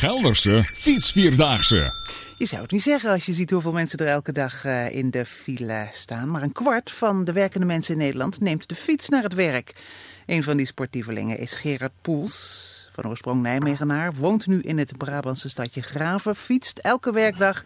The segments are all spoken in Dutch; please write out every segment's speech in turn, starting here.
Gelderse fietsvierdaagse. Je zou het niet zeggen als je ziet hoeveel mensen er elke dag eh, in de file staan. Maar een kwart van de werkende mensen in Nederland neemt de fiets naar het werk. Een van die sportievelingen is Gerard Poels. Van oorsprong Nijmegenaar, woont nu in het Brabantse stadje Graven. Fietst elke werkdag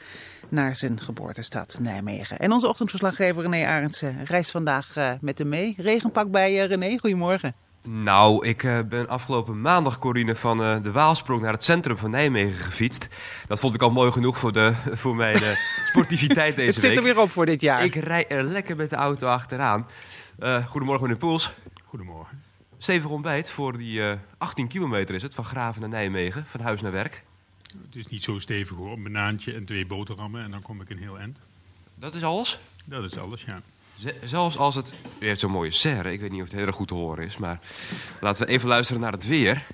naar zijn geboortestad Nijmegen. En onze ochtendverslaggever René Arendsen reist vandaag uh, met hem mee. Regenpak bij René, goedemorgen. Nou, ik uh, ben afgelopen maandag, Corine, van uh, de Waalsprong naar het centrum van Nijmegen gefietst. Dat vond ik al mooi genoeg voor, de, voor mijn uh, sportiviteit deze week. Het zit week. er weer op voor dit jaar. Ik rij er lekker met de auto achteraan. goedemorgen, meneer Poels. Goedemorgen. Stevig ontbijt voor die 18 kilometer is het, van Graven naar Nijmegen, van huis naar werk. Het is niet zo stevig hoor, een banaantje en twee boterhammen en dan kom ik een heel eind. Dat is alles? Dat is alles, ja. Zelfs als het... U heeft zo'n mooie serre. Ik weet niet of het heel erg goed te horen is. Maar laten we even luisteren naar het weer.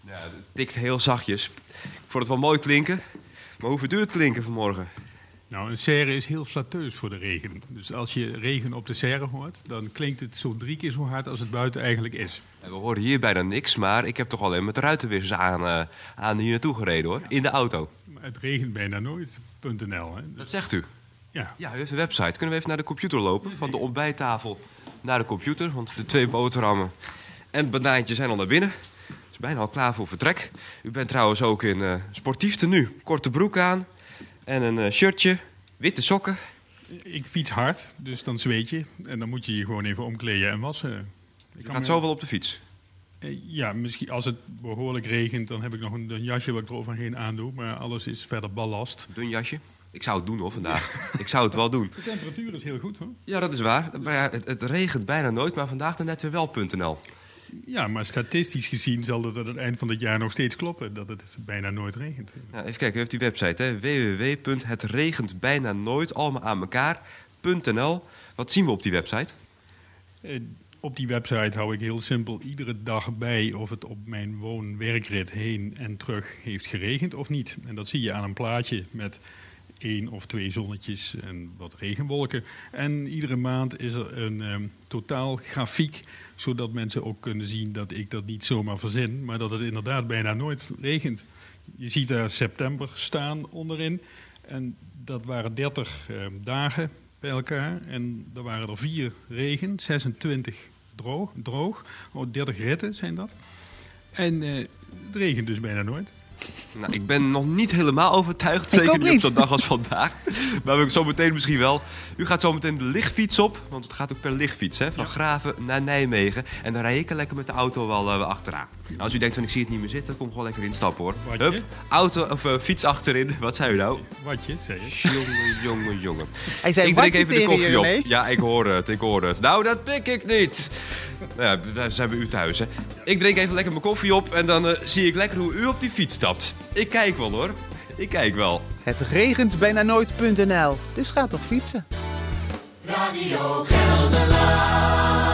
Ja, het tikt heel zachtjes. Ik vond het wel mooi klinken. Maar hoe verduurt het klinken vanmorgen? Nou, een serre is heel flatteus voor de regen. Dus als je regen op de serre hoort, dan klinkt het zo drie keer zo hard als het buiten eigenlijk is. En we horen hier bijna niks, maar ik heb toch alleen met de ruitenwissers aan, uh, aan hier naartoe gereden hoor. In de auto. Maar het regent bijna nooit.nl. Dus... Dat zegt u? Ja. ja, u heeft een website. Kunnen we even naar de computer lopen? Van de ontbijttafel naar de computer. Want de twee boterhammen en het banaantje zijn al naar binnen. is bijna al klaar voor vertrek. U bent trouwens ook in uh, sportief tenue. Korte broek aan en een uh, shirtje, witte sokken. Ik fiets hard, dus dan zweet je. En dan moet je je gewoon even omkleden en wassen. Ik gaat zo wel op de fiets? Uh, ja, misschien als het behoorlijk regent, dan heb ik nog een, een jasje wat ik eroverheen aandoe. Maar alles is verder ballast. Dun jasje? Ik zou het doen hoor vandaag. ik zou het wel doen. De temperatuur is heel goed hoor. Ja, dat is waar. Maar ja, het, het, regent bijna nooit, maar vandaag dan net weer wel.nl. Ja, maar statistisch gezien zal het aan het eind van het jaar nog steeds kloppen dat het bijna nooit regent. Ja, even kijken, u heeft die website www.hetregentbijna nooit allemaal aan elkaar.nl. Wat zien we op die website? Uh, op die website hou ik heel simpel iedere dag bij of het op mijn woon-werkrit heen en terug heeft geregend of niet. En dat zie je aan een plaatje met één of twee zonnetjes en wat regenwolken. En iedere maand is er een um, totaal grafiek, zodat mensen ook kunnen zien dat ik dat niet zomaar verzin, maar dat het inderdaad bijna nooit regent. Je ziet daar september staan onderin en dat waren 30 um, dagen bij elkaar en er waren er vier regen, 26 droog, droog. Oh, 30 ritten zijn dat. En uh, het regent dus bijna nooit. Nou, ik ben nog niet helemaal overtuigd. Zeker niet, op zo'n dag als vandaag. Maar we zo meteen misschien wel. U gaat zo meteen de lichtfiets op. Want het gaat ook per lichtfiets. Hè? Van ja. Graven naar Nijmegen. En dan rij ik er lekker met de auto wel uh, achteraan. Nou, als u denkt van ik zie het niet meer zitten. Kom gewoon lekker instappen hoor. Watje? Hup, auto of uh, fiets achterin. Wat zei u nou? Watje, zei je. Jongen, jongen, jongen. Hij zei ik drink even de koffie je, op. nee? Ja, ik hoor het. Ik hoor het. Nou, dat pik ik niet. Nou ja, daar zijn we u thuis. Hè. Ik drink even lekker mijn koffie op. En dan uh, zie ik lekker hoe u op die fiets Ik kijk wel hoor. Ik kijk wel. Het regent bijna nooit.nl. Dus ga toch fietsen. Radio Gelderland.